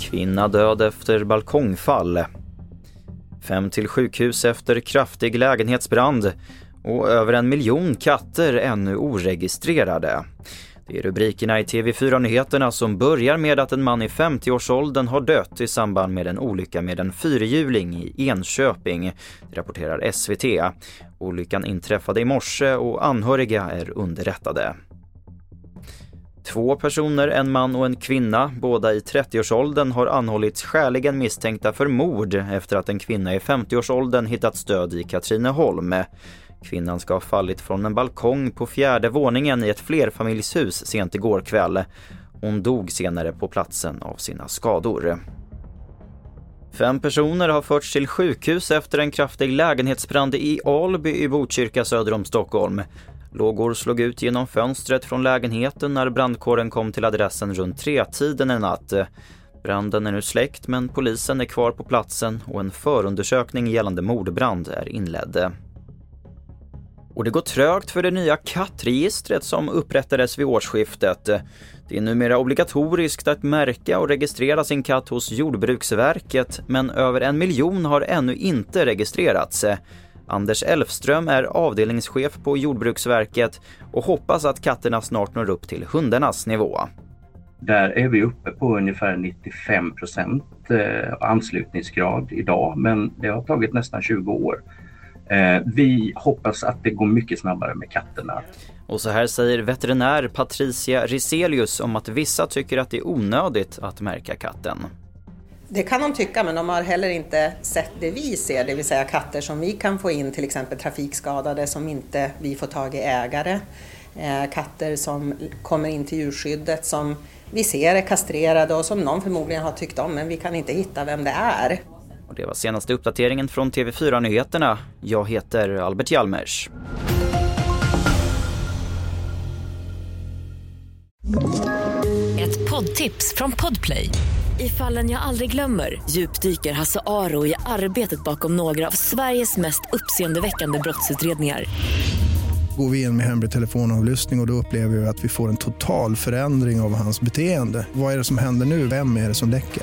Kvinna död efter balkongfall. Fem till sjukhus efter kraftig lägenhetsbrand och över en miljon katter ännu oregistrerade. Det är rubrikerna i TV4-nyheterna som börjar med att en man i 50-årsåldern har dött i samband med en olycka med en fyrhjuling i Enköping, rapporterar SVT. Olyckan inträffade i morse och anhöriga är underrättade. Två personer, en man och en kvinna, båda i 30-årsåldern har anhållits skäligen misstänkta för mord efter att en kvinna i 50-årsåldern hittats död i Katrineholm. Kvinnan ska ha fallit från en balkong på fjärde våningen i ett flerfamiljshus sent igår kväll. Hon dog senare på platsen av sina skador. Fem personer har förts till sjukhus efter en kraftig lägenhetsbrand i Alby i Botkyrka söder om Stockholm. Lågor slog ut genom fönstret från lägenheten när brandkåren kom till adressen runt tretiden en natt. Branden är nu släckt men polisen är kvar på platsen och en förundersökning gällande mordbrand är inledd. Och det går trögt för det nya kattregistret som upprättades vid årsskiftet. Det är numera obligatoriskt att märka och registrera sin katt hos Jordbruksverket men över en miljon har ännu inte registrerats. Anders Elfström är avdelningschef på Jordbruksverket och hoppas att katterna snart når upp till hundarnas nivå. Där är vi uppe på ungefär 95 procent eh, anslutningsgrad idag men det har tagit nästan 20 år. Eh, vi hoppas att det går mycket snabbare med katterna. Och så här säger veterinär Patricia Riselius om att vissa tycker att det är onödigt att märka katten. Det kan de tycka, men de har heller inte sett det vi ser, det vill säga katter som vi kan få in, till exempel trafikskadade som inte vi får tag i ägare. Eh, katter som kommer in till djurskyddet som vi ser är kastrerade och som någon förmodligen har tyckt om, men vi kan inte hitta vem det är. Och det var senaste uppdateringen från TV4 Nyheterna. Jag heter Albert Hjalmers. Ett poddtips från Podplay. I fallen jag aldrig glömmer djupdyker Hasse Aro i arbetet bakom några av Sveriges mest uppseendeväckande brottsutredningar. Går vi in med hemlig telefonavlyssning och, och då upplever vi att vi får en total förändring av hans beteende. Vad är det som händer nu? Vem är det som läcker?